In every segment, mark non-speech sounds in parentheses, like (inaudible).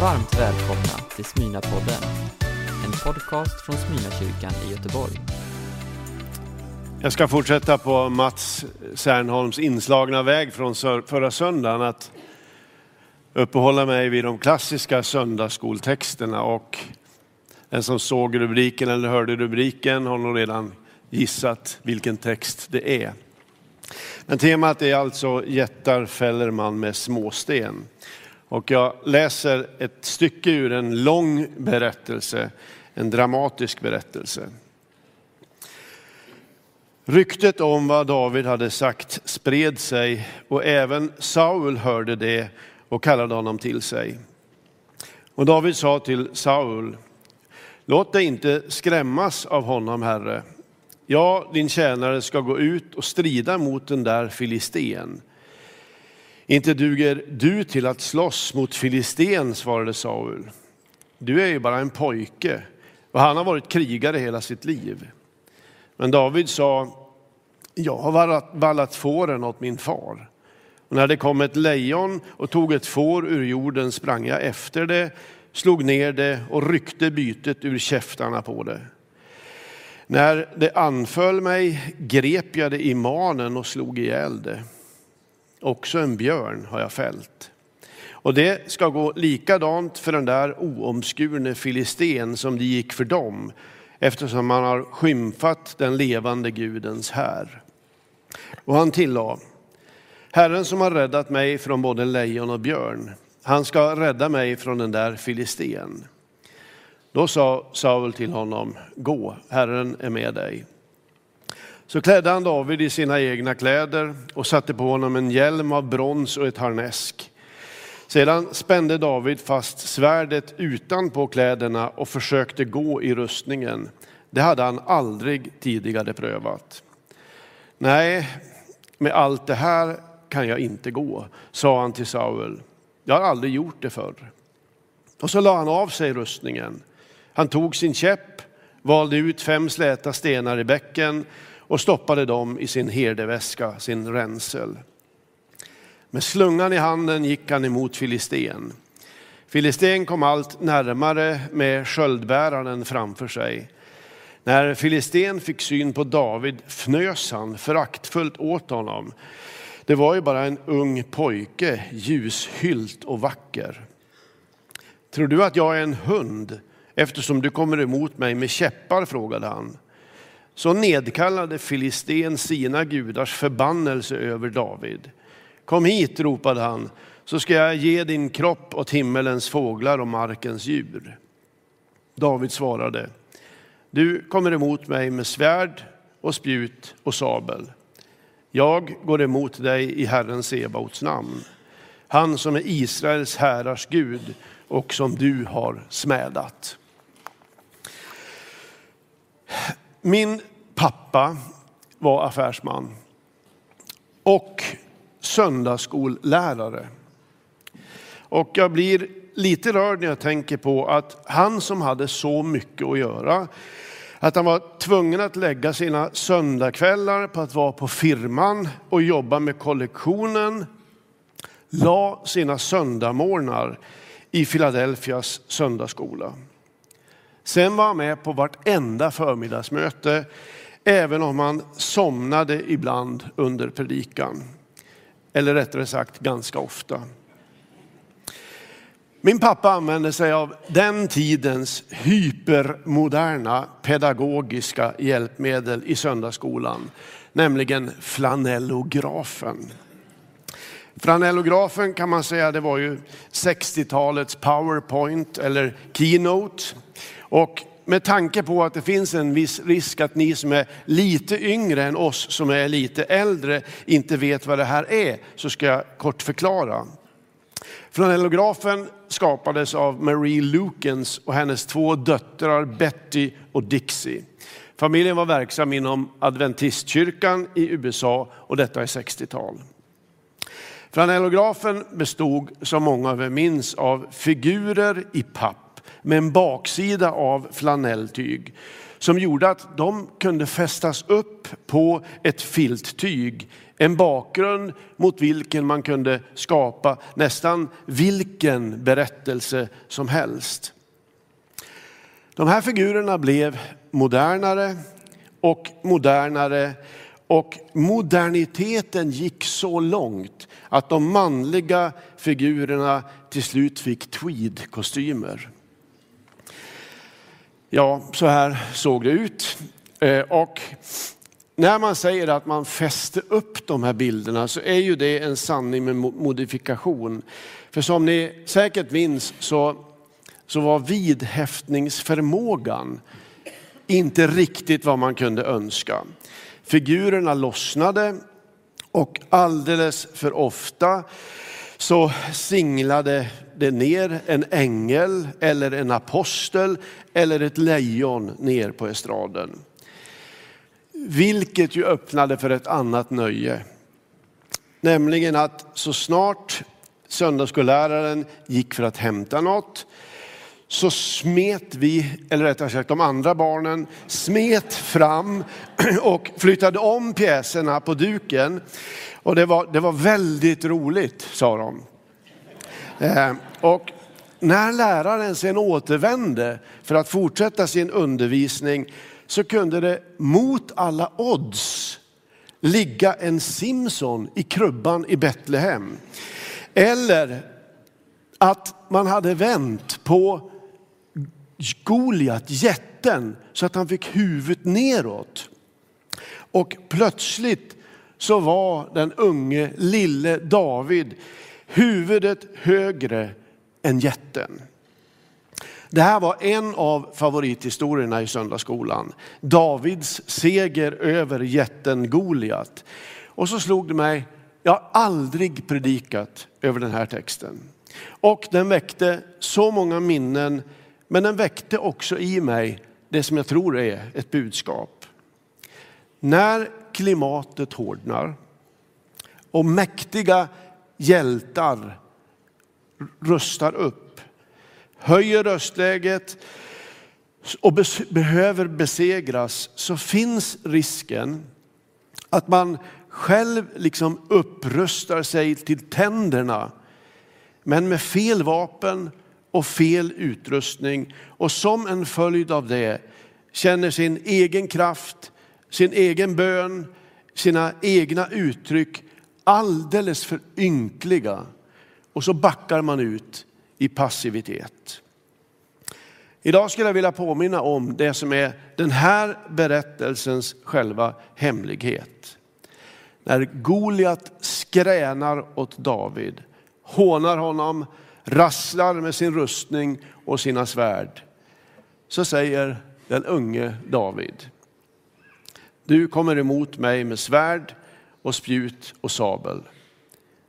Varmt välkomna till Smyna-podden, en podcast från Smyna-kyrkan i Göteborg. Jag ska fortsätta på Mats Särnholms inslagna väg från förra söndagen att uppehålla mig vid de klassiska söndagsskoltexterna och den som såg rubriken eller hörde rubriken har nog redan gissat vilken text det är. Men temat är alltså jättar fäller man med småsten. Och jag läser ett stycke ur en lång berättelse, en dramatisk berättelse. Ryktet om vad David hade sagt spred sig och även Saul hörde det och kallade honom till sig. Och David sa till Saul, låt dig inte skrämmas av honom, Herre. Ja, din tjänare ska gå ut och strida mot den där filisten. Inte duger du till att slåss mot filisten, svarade Saul. Du är ju bara en pojke och han har varit krigare hela sitt liv. Men David sa, jag har vallat, vallat fåren åt min far. Och när det kom ett lejon och tog ett får ur jorden sprang jag efter det, slog ner det och ryckte bytet ur käftarna på det. När det anföll mig grep jag det i manen och slog ihjäl det. Också en björn har jag fällt. Och det ska gå likadant för den där oomskurne filisten som det gick för dem, eftersom man har skymfat den levande Gudens här. Och han tillade, Herren som har räddat mig från både lejon och björn, han ska rädda mig från den där filisten. Då sa Saul till honom, gå, Herren är med dig. Så klädde han David i sina egna kläder och satte på honom en hjälm av brons och ett harnesk. Sedan spände David fast svärdet utanpå kläderna och försökte gå i rustningen. Det hade han aldrig tidigare prövat. Nej, med allt det här kan jag inte gå, sa han till Saul. Jag har aldrig gjort det förr. Och så lade han av sig rustningen. Han tog sin käpp, valde ut fem släta stenar i bäcken och stoppade dem i sin herdeväska, sin ränsel. Med slungan i handen gick han emot Filisten. Filisten kom allt närmare med sköldbäraren framför sig. När Filisten fick syn på David fnös han föraktfullt åt honom. Det var ju bara en ung pojke, ljushylt och vacker. Tror du att jag är en hund eftersom du kommer emot mig med käppar? frågade han. Så nedkallade Filisten sina gudars förbannelse över David. Kom hit, ropade han, så ska jag ge din kropp åt himmelens fåglar och markens djur. David svarade, du kommer emot mig med svärd och spjut och sabel. Jag går emot dig i Herren Sebaots namn, han som är Israels härars Gud och som du har smädat. Min pappa var affärsman och söndagsskollärare. Och jag blir lite rörd när jag tänker på att han som hade så mycket att göra, att han var tvungen att lägga sina söndagskvällar på att vara på firman och jobba med kollektionen, la sina söndagmorgnar i Philadelphias söndagsskola. Sen var han med på vartenda förmiddagsmöte, även om han somnade ibland under predikan. Eller rättare sagt ganska ofta. Min pappa använde sig av den tidens hypermoderna pedagogiska hjälpmedel i söndagsskolan, nämligen flanellografen. Flanellografen kan man säga det var ju 60-talets powerpoint eller keynote. Och med tanke på att det finns en viss risk att ni som är lite yngre än oss som är lite äldre inte vet vad det här är, så ska jag kort förklara. Flanellografen skapades av Marie Lukens och hennes två döttrar Betty och Dixie. Familjen var verksam inom adventistkyrkan i USA och detta är 60-tal. Flanellografen bestod, som många av er minns, av figurer i papp med en baksida av flanelltyg som gjorde att de kunde fästas upp på ett filttyg. En bakgrund mot vilken man kunde skapa nästan vilken berättelse som helst. De här figurerna blev modernare och modernare och moderniteten gick så långt att de manliga figurerna till slut fick tweedkostymer. Ja, så här såg det ut. Eh, och när man säger att man fäste upp de här bilderna så är ju det en sanning med modifikation. För som ni säkert minns så, så var vidhäftningsförmågan inte riktigt vad man kunde önska. Figurerna lossnade och alldeles för ofta så singlade det ner en ängel eller en apostel eller ett lejon ner på estraden. Vilket ju öppnade för ett annat nöje. Nämligen att så snart söndagsskolläraren gick för att hämta något så smet vi, eller rättare sagt de andra barnen, smet fram (clears throat) och flyttade om pjäserna på duken. Och det var, det var väldigt roligt, sa de. Eh, och när läraren sen återvände för att fortsätta sin undervisning så kunde det mot alla odds ligga en Simson i krubban i Betlehem. Eller att man hade vänt på Goliat, jätten, så att han fick huvudet neråt. Och plötsligt så var den unge lille David huvudet högre än jätten. Det här var en av favorithistorierna i söndagsskolan. Davids seger över jätten Goliat. Och så slog det mig, jag har aldrig predikat över den här texten. Och den väckte så många minnen men den väckte också i mig det som jag tror är ett budskap. När klimatet hårdnar och mäktiga hjältar rustar upp, höjer röstläget och behöver besegras så finns risken att man själv liksom upprustar sig till tänderna men med fel vapen och fel utrustning. Och som en följd av det känner sin egen kraft, sin egen bön, sina egna uttryck alldeles för ynkliga och så backar man ut i passivitet. Idag skulle jag vilja påminna om det som är den här berättelsens själva hemlighet. När Goliat skränar åt David, hånar honom, rasslar med sin rustning och sina svärd, så säger den unge David, du kommer emot mig med svärd och spjut och sabel.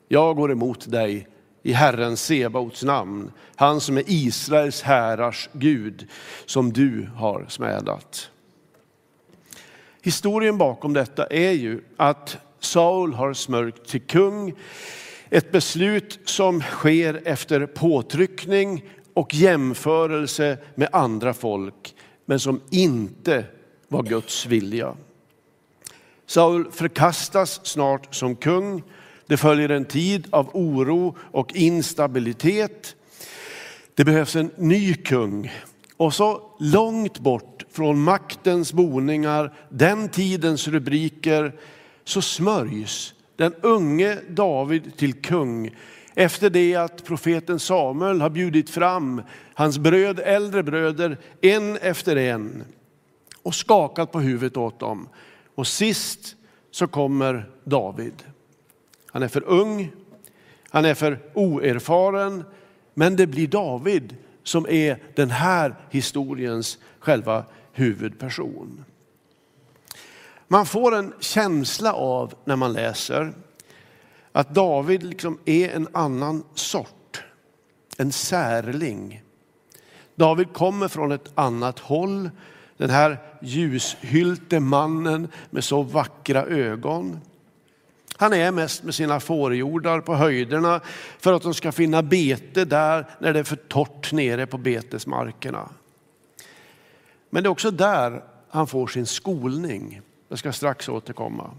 Jag går emot dig i Herren Sebaots namn, han som är Israels härars Gud, som du har smädat. Historien bakom detta är ju att Saul har smörkt till kung ett beslut som sker efter påtryckning och jämförelse med andra folk, men som inte var Guds vilja. Saul förkastas snart som kung. Det följer en tid av oro och instabilitet. Det behövs en ny kung. Och så långt bort från maktens boningar, den tidens rubriker, så smörjs den unge David till kung efter det att profeten Samuel har bjudit fram hans bröd, äldre bröder en efter en och skakat på huvudet åt dem. Och sist så kommer David. Han är för ung, han är för oerfaren, men det blir David som är den här historiens själva huvudperson. Man får en känsla av när man läser att David liksom är en annan sort, en särling. David kommer från ett annat håll. Den här ljushylte mannen med så vackra ögon. Han är mest med sina fårjordar på höjderna för att de ska finna bete där när det är för torrt nere på betesmarkerna. Men det är också där han får sin skolning. Jag ska strax återkomma.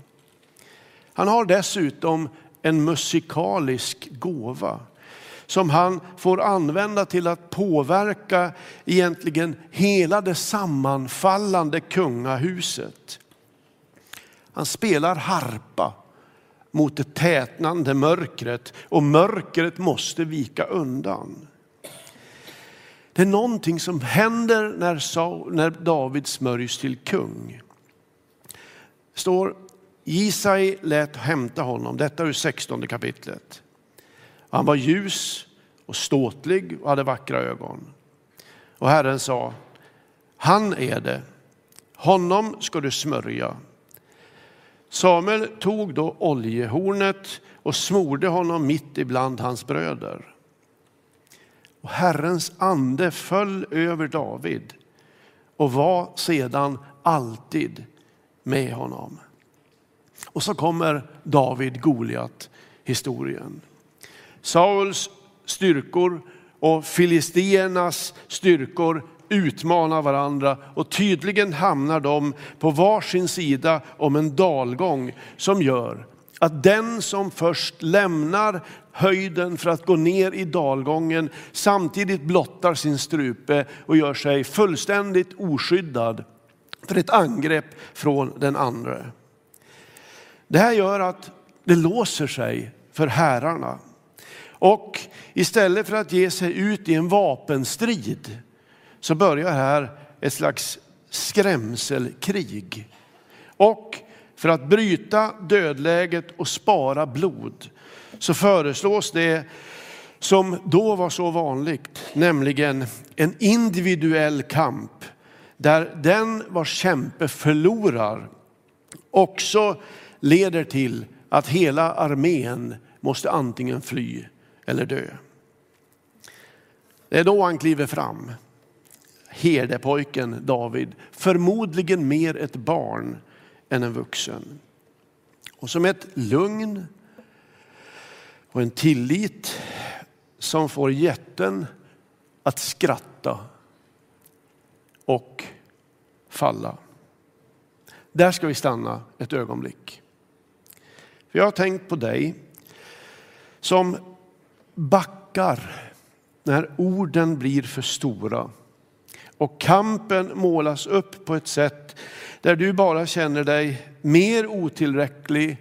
Han har dessutom en musikalisk gåva som han får använda till att påverka egentligen hela det sammanfallande kungahuset. Han spelar harpa mot det tätnande mörkret och mörkret måste vika undan. Det är någonting som händer när, Saul, när David smörjs till kung. Det står Jisai lät hämta honom, detta ur 16 kapitlet. Han var ljus och ståtlig och hade vackra ögon. Och Herren sa, han är det, honom ska du smörja. Samuel tog då oljehornet och smorde honom mitt ibland hans bröder. Och Herrens ande föll över David och var sedan alltid med honom. Och så kommer David Goliat historien. Sauls styrkor och filisternas styrkor utmanar varandra och tydligen hamnar de på varsin sida om en dalgång som gör att den som först lämnar höjden för att gå ner i dalgången samtidigt blottar sin strupe och gör sig fullständigt oskyddad för ett angrepp från den andra. Det här gör att det låser sig för herrarna. Och istället för att ge sig ut i en vapenstrid så börjar här ett slags skrämselkrig. Och för att bryta dödläget och spara blod så föreslås det som då var så vanligt, nämligen en individuell kamp där den vars kämpe förlorar också leder till att hela armén måste antingen fly eller dö. Det är då han kliver fram, herdepojken David, förmodligen mer ett barn än en vuxen. Och som ett lugn och en tillit som får jätten att skratta och falla. Där ska vi stanna ett ögonblick. För jag har tänkt på dig som backar när orden blir för stora och kampen målas upp på ett sätt där du bara känner dig mer otillräcklig,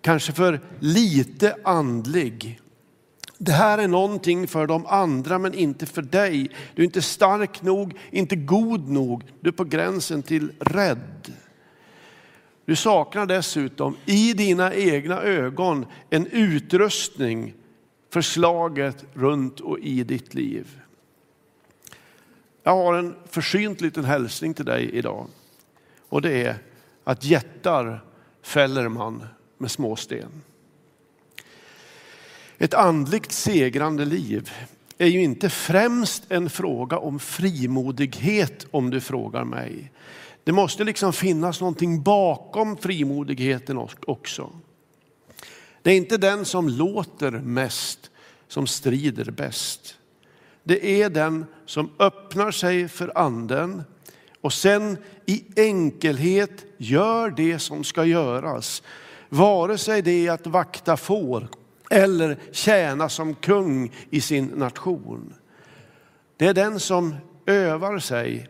kanske för lite andlig. Det här är någonting för de andra men inte för dig. Du är inte stark nog, inte god nog. Du är på gränsen till rädd. Du saknar dessutom i dina egna ögon en utrustning förslaget runt och i ditt liv. Jag har en försynt liten hälsning till dig idag. Och det är att jättar fäller man med småsten. Ett andligt segrande liv är ju inte främst en fråga om frimodighet om du frågar mig. Det måste liksom finnas någonting bakom frimodigheten också. Det är inte den som låter mest som strider bäst. Det är den som öppnar sig för anden och sen i enkelhet gör det som ska göras. Vare sig det är att vakta får eller tjäna som kung i sin nation. Det är den som övar sig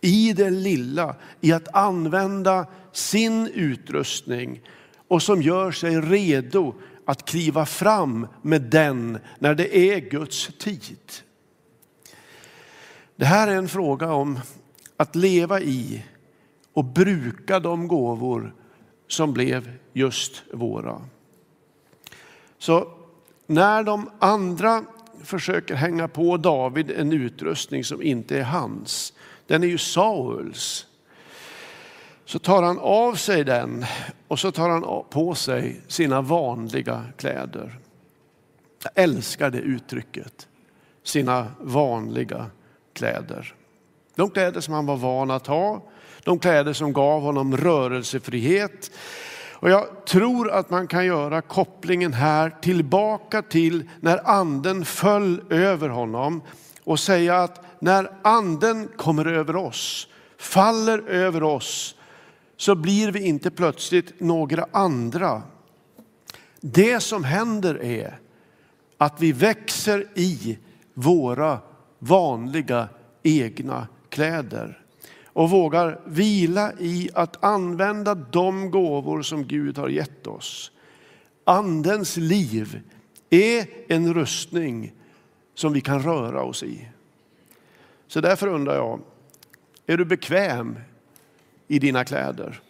i det lilla, i att använda sin utrustning och som gör sig redo att kliva fram med den när det är Guds tid. Det här är en fråga om att leva i och bruka de gåvor som blev just våra. Så när de andra försöker hänga på David en utrustning som inte är hans, den är ju Sauls. Så tar han av sig den och så tar han på sig sina vanliga kläder. Jag älskar det uttrycket, sina vanliga kläder. De kläder som han var van att ha, de kläder som gav honom rörelsefrihet. Och jag tror att man kan göra kopplingen här tillbaka till när anden föll över honom och säga att när anden kommer över oss faller över oss så blir vi inte plötsligt några andra. Det som händer är att vi växer i våra vanliga egna kläder och vågar vila i att använda de gåvor som Gud har gett oss. Andens liv är en rustning som vi kan röra oss i. Så därför undrar jag, är du bekväm i dina kläder?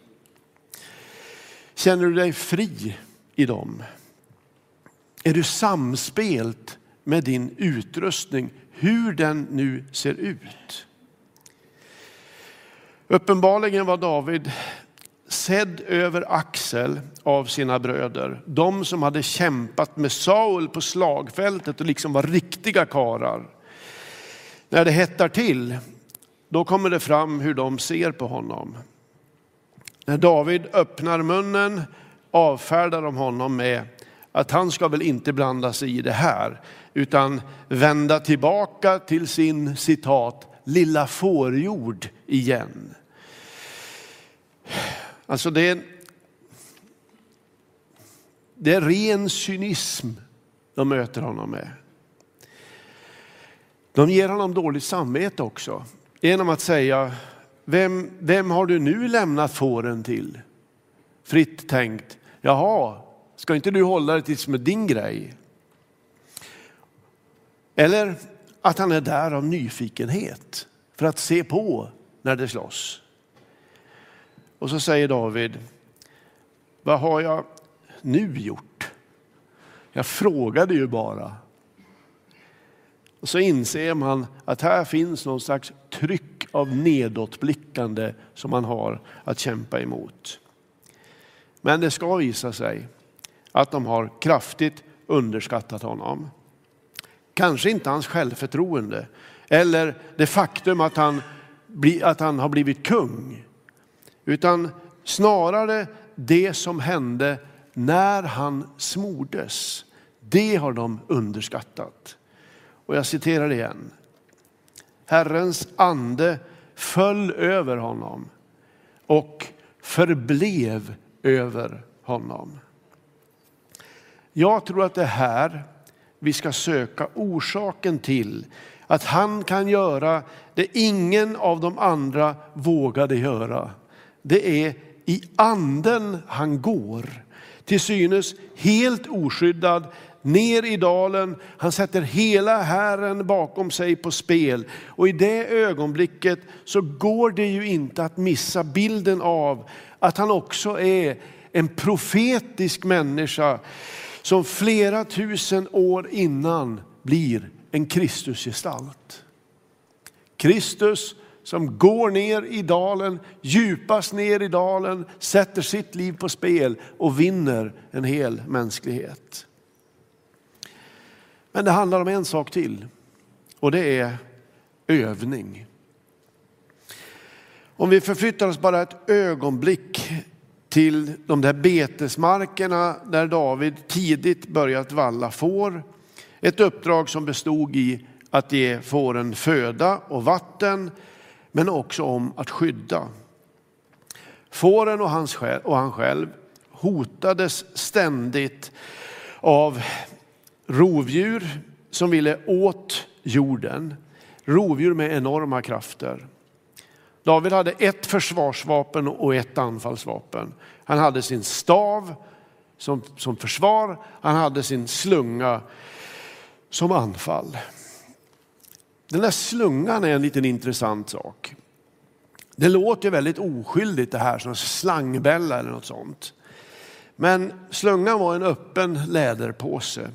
Känner du dig fri i dem? Är du samspelt med din utrustning, hur den nu ser ut? Uppenbarligen var David sedd över axel av sina bröder. De som hade kämpat med Saul på slagfältet och liksom var riktiga karar. När det hettar till, då kommer det fram hur de ser på honom. När David öppnar munnen avfärdar de honom med att han ska väl inte blanda sig i det här, utan vända tillbaka till sin citat lilla fårjord igen. Alltså det är, det är ren cynism de möter honom med. De ger honom dåligt samvete också genom att säga, vem, vem har du nu lämnat fåren till? Fritt tänkt, jaha, ska inte du hålla det till som är din grej? Eller att han är där av nyfikenhet för att se på när det slåss. Och så säger David, vad har jag nu gjort? Jag frågade ju bara. Och så inser man att här finns någon slags tryck av nedåtblickande som man har att kämpa emot. Men det ska visa sig att de har kraftigt underskattat honom. Kanske inte hans självförtroende eller det faktum att han, att han har blivit kung. Utan snarare det som hände när han smordes. Det har de underskattat. Och jag citerar igen. Herrens ande föll över honom och förblev över honom. Jag tror att det är här vi ska söka orsaken till att han kan göra det ingen av de andra vågade göra. Det är i anden han går, till synes helt oskyddad, ner i dalen. Han sätter hela hären bakom sig på spel. Och i det ögonblicket så går det ju inte att missa bilden av att han också är en profetisk människa som flera tusen år innan blir en Kristusgestalt. Kristus som går ner i dalen, djupast ner i dalen, sätter sitt liv på spel och vinner en hel mänsklighet. Men det handlar om en sak till och det är övning. Om vi förflyttar oss bara ett ögonblick till de där betesmarkerna där David tidigt börjat valla får. Ett uppdrag som bestod i att ge fåren föda och vatten, men också om att skydda. Fåren och, hans, och han själv hotades ständigt av rovdjur som ville åt jorden. Rovdjur med enorma krafter. David hade ett försvarsvapen och ett anfallsvapen. Han hade sin stav som, som försvar, han hade sin slunga som anfall. Den där slungan är en liten intressant sak. Det låter väldigt oskyldigt det här som slangbälla eller något sånt. Men slungan var en öppen läderpåse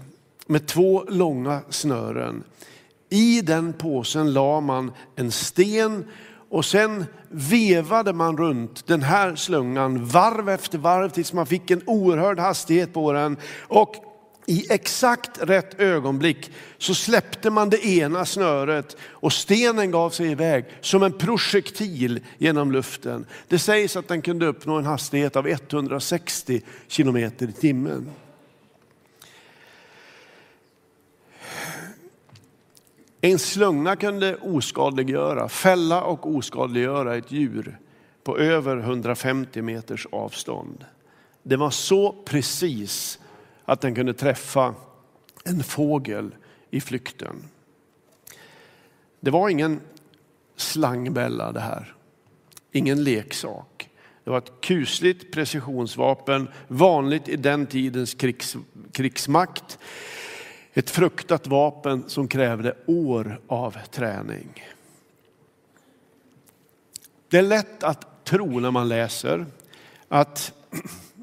med två långa snören. I den påsen la man en sten och sen vevade man runt den här slungan varv efter varv tills man fick en oerhörd hastighet på den. Och i exakt rätt ögonblick så släppte man det ena snöret och stenen gav sig iväg som en projektil genom luften. Det sägs att den kunde uppnå en hastighet av 160 kilometer i timmen. En slunga kunde oskadliggöra, fälla och oskadliggöra ett djur på över 150 meters avstånd. Det var så precis att den kunde träffa en fågel i flykten. Det var ingen slangbella det här, ingen leksak. Det var ett kusligt precisionsvapen, vanligt i den tidens krigs, krigsmakt. Ett fruktat vapen som krävde år av träning. Det är lätt att tro när man läser att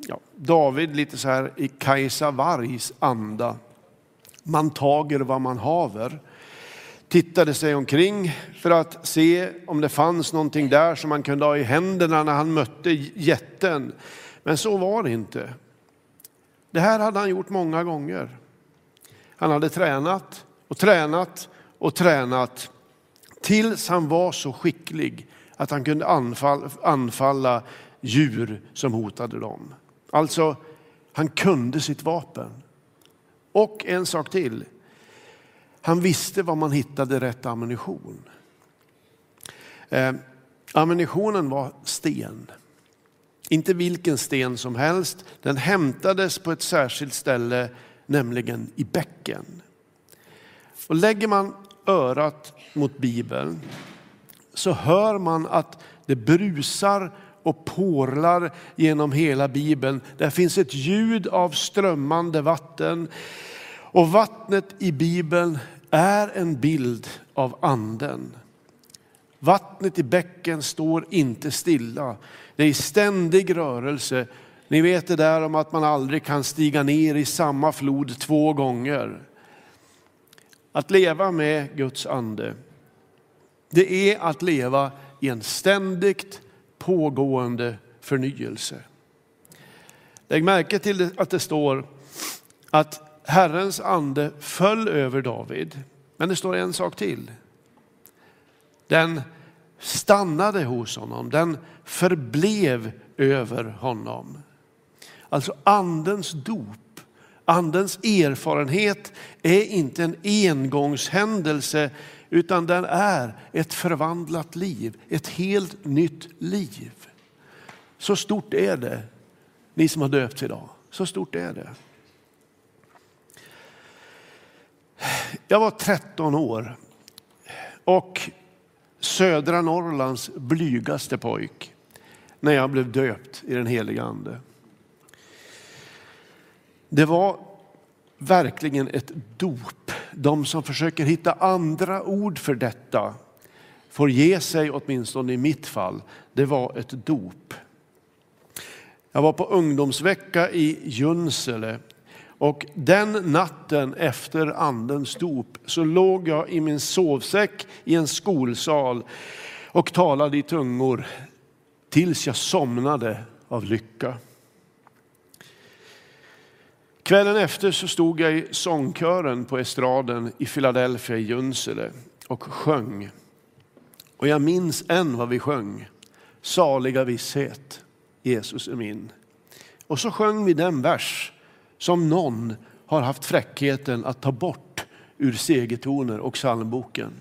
ja, David lite så här i Kajsa Wargs anda, man tager vad man haver, tittade sig omkring för att se om det fanns någonting där som man kunde ha i händerna när han mötte jätten. Men så var det inte. Det här hade han gjort många gånger. Han hade tränat och tränat och tränat tills han var så skicklig att han kunde anfalla, anfalla djur som hotade dem. Alltså, han kunde sitt vapen. Och en sak till. Han visste var man hittade rätt ammunition. Eh, ammunitionen var sten. Inte vilken sten som helst. Den hämtades på ett särskilt ställe, nämligen i bäcken. Och lägger man örat mot Bibeln så hör man att det brusar och porlar genom hela Bibeln. Där finns ett ljud av strömmande vatten. Och vattnet i Bibeln är en bild av anden. Vattnet i bäcken står inte stilla. Det är i ständig rörelse. Ni vet det där om att man aldrig kan stiga ner i samma flod två gånger. Att leva med Guds ande, det är att leva i en ständigt pågående förnyelse. Lägg märke till att det står att Herrens ande föll över David. Men det står en sak till. Den stannade hos honom, den förblev över honom. Alltså andens dop, andens erfarenhet är inte en engångshändelse utan den är ett förvandlat liv, ett helt nytt liv. Så stort är det, ni som har döpts idag. Så stort är det. Jag var 13 år och södra Norrlands blygaste pojk när jag blev döpt i den heliga ande. Det var verkligen ett dop. De som försöker hitta andra ord för detta får ge sig, åtminstone i mitt fall. Det var ett dop. Jag var på ungdomsvecka i Junsele och den natten efter andens dop så låg jag i min sovsäck i en skolsal och talade i tungor tills jag somnade av lycka. Kvällen efter så stod jag i sångkören på estraden i Philadelphia i Junsele och sjöng. Och jag minns än vad vi sjöng. Saliga visshet, Jesus är min. Och så sjöng vi den vers som någon har haft fräckheten att ta bort ur segertoner och psalmboken.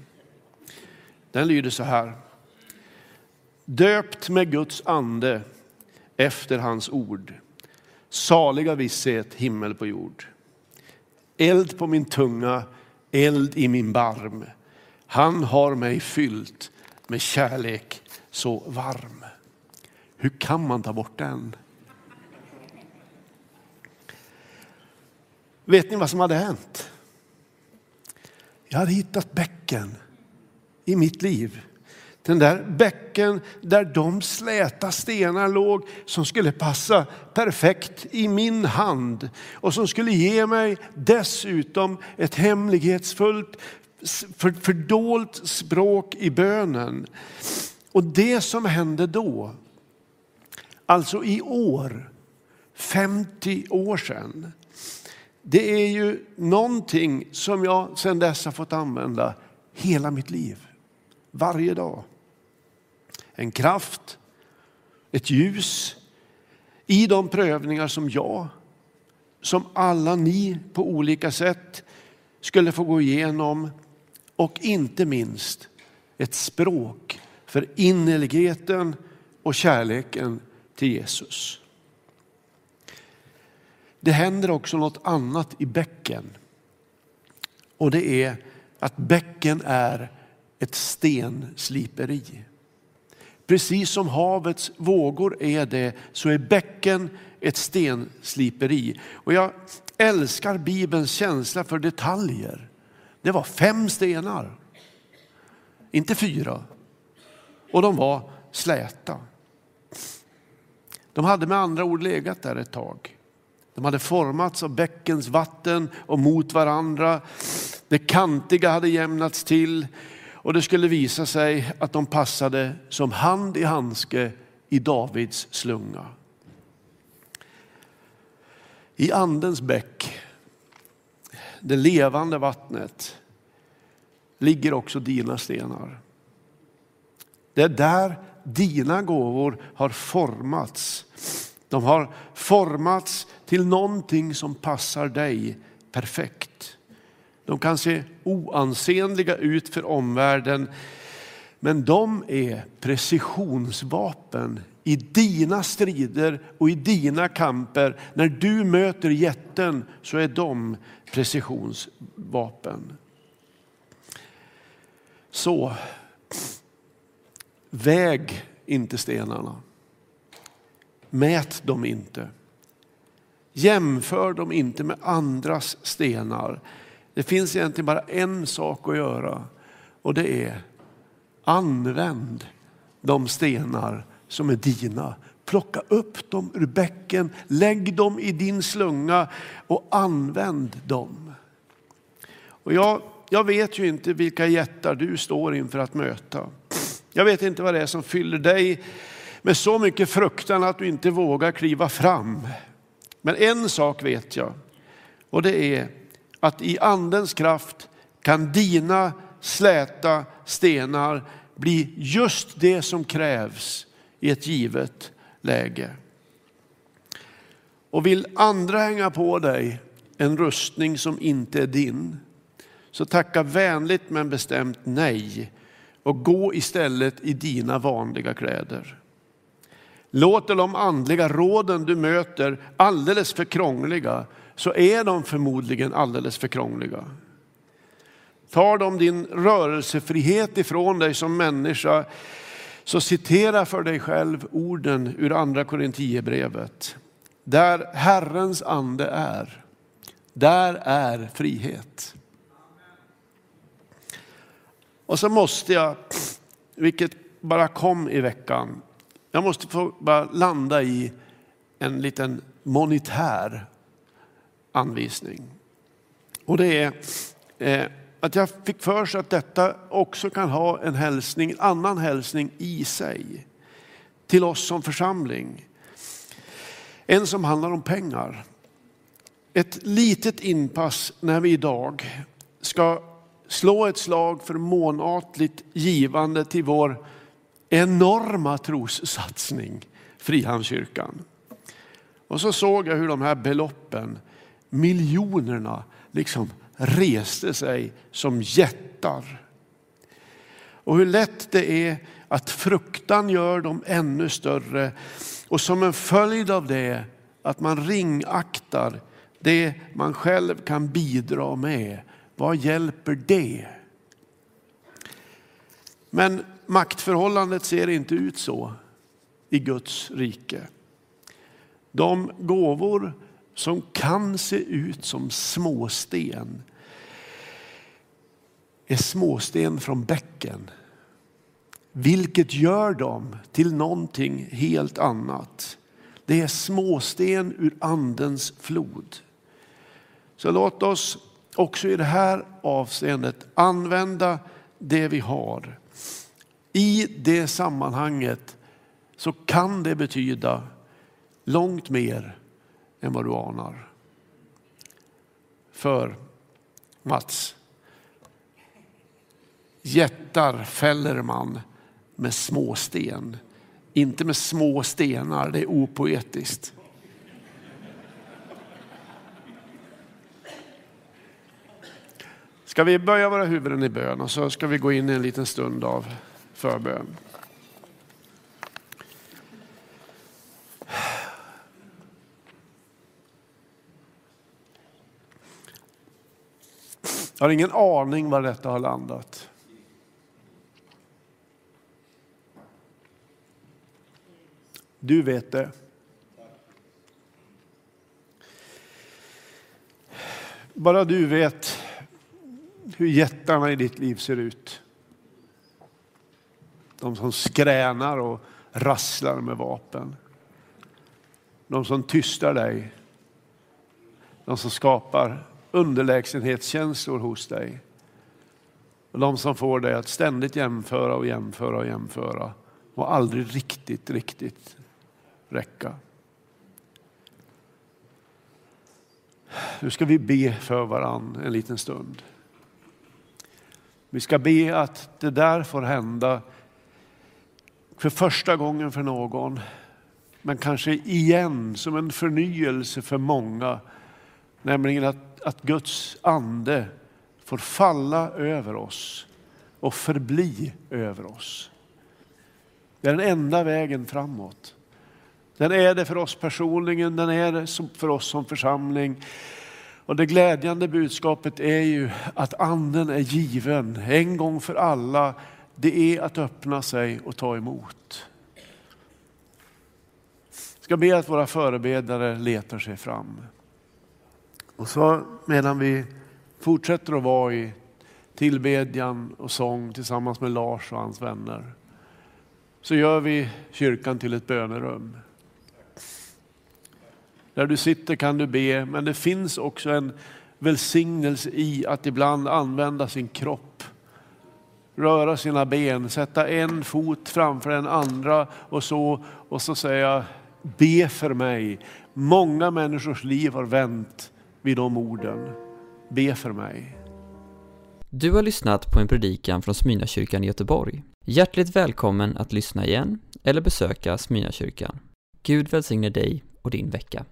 Den lyder så här. Döpt med Guds ande efter hans ord Saliga visshet, himmel på jord. Eld på min tunga, eld i min barm. Han har mig fyllt med kärlek så varm. Hur kan man ta bort den? Vet ni vad som hade hänt? Jag hade hittat bäcken i mitt liv den där bäcken där de släta stenar låg som skulle passa perfekt i min hand och som skulle ge mig dessutom ett hemlighetsfullt fördolt språk i bönen. Och det som hände då, alltså i år, 50 år sedan, det är ju någonting som jag sedan dess har fått använda hela mitt liv. Varje dag en kraft, ett ljus i de prövningar som jag, som alla ni på olika sätt skulle få gå igenom och inte minst ett språk för innerligheten och kärleken till Jesus. Det händer också något annat i bäcken. Och det är att bäcken är ett stensliperi. Precis som havets vågor är det, så är bäcken ett stensliperi. Och jag älskar Bibelns känsla för detaljer. Det var fem stenar, inte fyra. Och de var släta. De hade med andra ord legat där ett tag. De hade formats av bäckens vatten och mot varandra. Det kantiga hade jämnats till och det skulle visa sig att de passade som hand i handske i Davids slunga. I andens bäck, det levande vattnet, ligger också dina stenar. Det är där dina gåvor har formats. De har formats till någonting som passar dig perfekt. De kan se oansenliga ut för omvärlden, men de är precisionsvapen i dina strider och i dina kamper. När du möter jätten så är de precisionsvapen. Så, väg inte stenarna. Mät dem inte. Jämför dem inte med andras stenar. Det finns egentligen bara en sak att göra och det är använd de stenar som är dina. Plocka upp dem ur bäcken, lägg dem i din slunga och använd dem. Och jag, jag vet ju inte vilka jättar du står inför att möta. Jag vet inte vad det är som fyller dig med så mycket fruktan att du inte vågar kliva fram. Men en sak vet jag och det är att i andens kraft kan dina släta stenar bli just det som krävs i ett givet läge. Och vill andra hänga på dig en rustning som inte är din, så tacka vänligt men bestämt nej och gå istället i dina vanliga kläder. Låter de andliga råden du möter alldeles för krångliga så är de förmodligen alldeles för krångliga. Tar de din rörelsefrihet ifrån dig som människa så citera för dig själv orden ur andra Korinthierbrevet. Där Herrens ande är, där är frihet. Och så måste jag, vilket bara kom i veckan, jag måste få bara landa i en liten monetär anvisning. Och det är eh, att jag fick för sig att detta också kan ha en hälsning, en annan hälsning i sig. Till oss som församling. En som handlar om pengar. Ett litet inpass när vi idag ska slå ett slag för månatligt givande till vår enorma trossatsning, Frihamnskyrkan. Och så såg jag hur de här beloppen, miljonerna, liksom reste sig som jättar. Och hur lätt det är att fruktan gör dem ännu större och som en följd av det att man ringaktar det man själv kan bidra med. Vad hjälper det? Men maktförhållandet ser inte ut så i Guds rike. De gåvor som kan se ut som småsten är småsten från bäcken. Vilket gör dem till någonting helt annat. Det är småsten ur andens flod. Så låt oss också i det här avseendet använda det vi har. I det sammanhanget så kan det betyda långt mer än vad du anar. För Mats, jättar fäller man med småsten. Inte med små stenar, det är opoetiskt. Ska vi böja våra huvuden i bön och så ska vi gå in i en liten stund av förbön. Jag har ingen aning var detta har landat. Du vet det. Bara du vet hur jättarna i ditt liv ser ut. De som skränar och rasslar med vapen. De som tystar dig. De som skapar underlägsenhetskänslor hos dig. Och de som får dig att ständigt jämföra och jämföra och jämföra och aldrig riktigt, riktigt räcka. Nu ska vi be för varann en liten stund. Vi ska be att det där får hända för första gången för någon, men kanske igen som en förnyelse för många. Nämligen att att, att Guds ande får falla över oss och förbli över oss. Det är den enda vägen framåt. Den är det för oss personligen, den är det för oss som församling. Och det glädjande budskapet är ju att anden är given en gång för alla. Det är att öppna sig och ta emot. Jag ska be att våra förebedare letar sig fram. Och så medan vi fortsätter att vara i tillbedjan och sång tillsammans med Lars och hans vänner så gör vi kyrkan till ett bönerum. Där du sitter kan du be, men det finns också en välsignelse i att ibland använda sin kropp. Röra sina ben, sätta en fot framför den andra och så, och så säga be för mig. Många människors liv har vänt vid de orden. Be för mig. Du har lyssnat på en predikan från Smyrnakyrkan i Göteborg. Hjärtligt välkommen att lyssna igen eller besöka Smyrnakyrkan. Gud välsigne dig och din vecka.